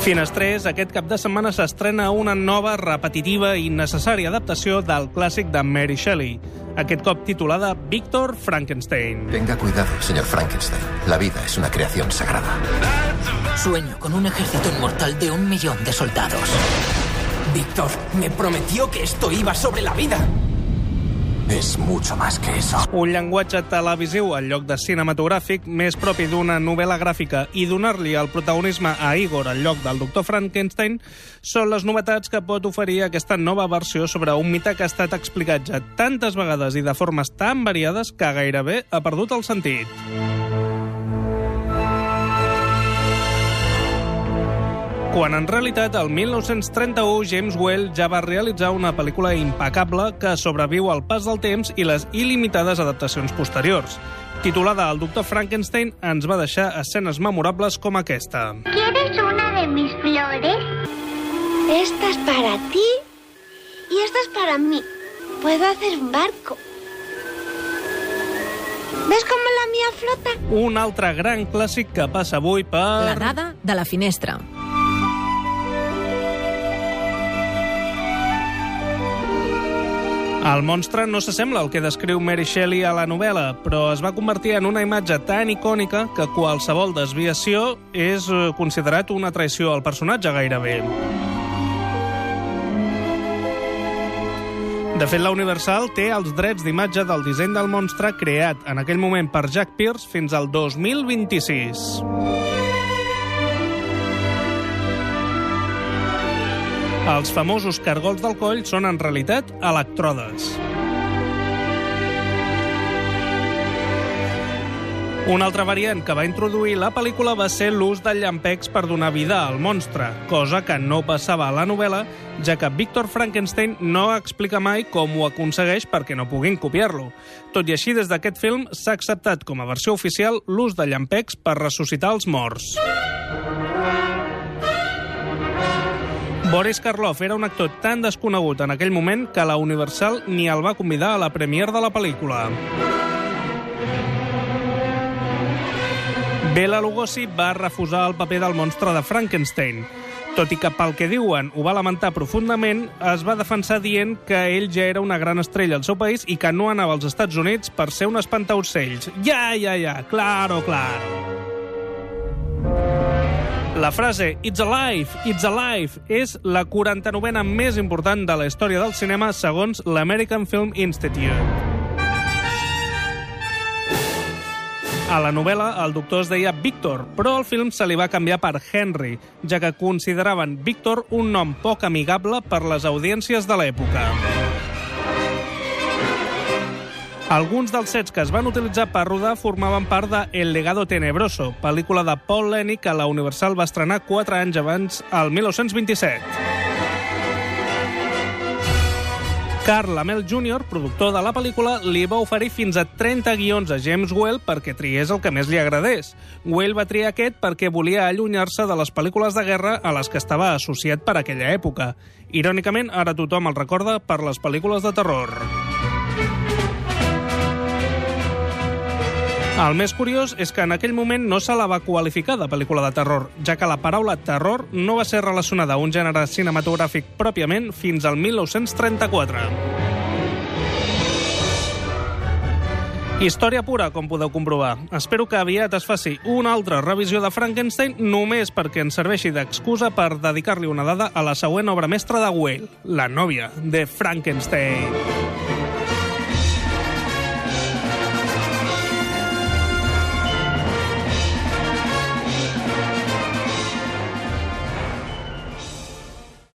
Finestrés, aquest cap de setmana s'estrena una nova, repetitiva i necessària adaptació del clàssic de Mary Shelley, aquest cop titulada Víctor Frankenstein. Tenga cuidado, señor Frankenstein. La vida es una creación sagrada. Sueño con un ejército inmortal de un millón de soldados. Víctor me prometió que esto iba sobre la vida. Es mucho más que eso. Un llenguatge televisiu al lloc de cinematogràfic més propi d'una novel·la gràfica i donar-li el protagonisme a Igor al lloc del doctor Frankenstein són les novetats que pot oferir aquesta nova versió sobre un mite que ha estat explicat ja tantes vegades i de formes tan variades que gairebé ha perdut el sentit. Quan en realitat, el 1931, James Whale ja va realitzar una pel·lícula impecable que sobreviu al pas del temps i les il·limitades adaptacions posteriors. Titulada El doctor Frankenstein, ens va deixar escenes memorables com aquesta. ¿Quieres una de mis flores? Esta es para ti y esta es para mí. Puedo hacer un barco. ¿Ves cómo la mía flota? Un altre gran clàssic que passa avui per... La dada de la finestra. El monstre no s'assembla al que descriu Mary Shelley a la novel·la, però es va convertir en una imatge tan icònica que qualsevol desviació és eh, considerat una traïció al personatge gairebé. De fet, la Universal té els drets d'imatge del disseny del monstre creat en aquell moment per Jack Pierce fins al 2026. Els famosos cargols del coll són en realitat electrodes. Una altra variant que va introduir la pel·lícula va ser l'ús de llampecs per donar vida al monstre, cosa que no passava a la novel·la, ja que Víctor Frankenstein no explica mai com ho aconsegueix perquè no puguin copiar-lo. Tot i així, des d'aquest film s'ha acceptat com a versió oficial l'ús de llampecs per ressuscitar els morts. Boris Karloff era un actor tan desconegut en aquell moment que la Universal ni el va convidar a la premiere de la pel·lícula. Bela Lugosi va refusar el paper del monstre de Frankenstein. Tot i que pel que diuen ho va lamentar profundament, es va defensar dient que ell ja era una gran estrella al seu país i que no anava als Estats Units per ser un espantaocells. Ja, ja, ja, claro, claro. La frase It's alive, it's alive és la 49a més important de la història del cinema segons l'American Film Institute. A la novel·la, el doctor es deia Víctor, però al film se li va canviar per Henry, ja que consideraven Víctor un nom poc amigable per les audiències de l'època. Alguns dels sets que es van utilitzar per rodar formaven part de El legado tenebroso, pel·lícula de Paul Lenny que la Universal va estrenar 4 anys abans, al 1927. Carl Lamel Jr., productor de la pel·lícula, li va oferir fins a 30 guions a James Whale perquè triés el que més li agradés. Whale va triar aquest perquè volia allunyar-se de les pel·lícules de guerra a les que estava associat per aquella època. Irònicament, ara tothom el recorda per les pel·lícules de terror. El més curiós és que en aquell moment no se la va qualificar de pel·lícula de terror, ja que la paraula terror no va ser relacionada a un gènere cinematogràfic pròpiament fins al 1934. Història pura, com podeu comprovar. Espero que aviat es faci una altra revisió de Frankenstein només perquè ens serveixi d'excusa per dedicar-li una dada a la següent obra mestra de Whale, la nòvia de Frankenstein.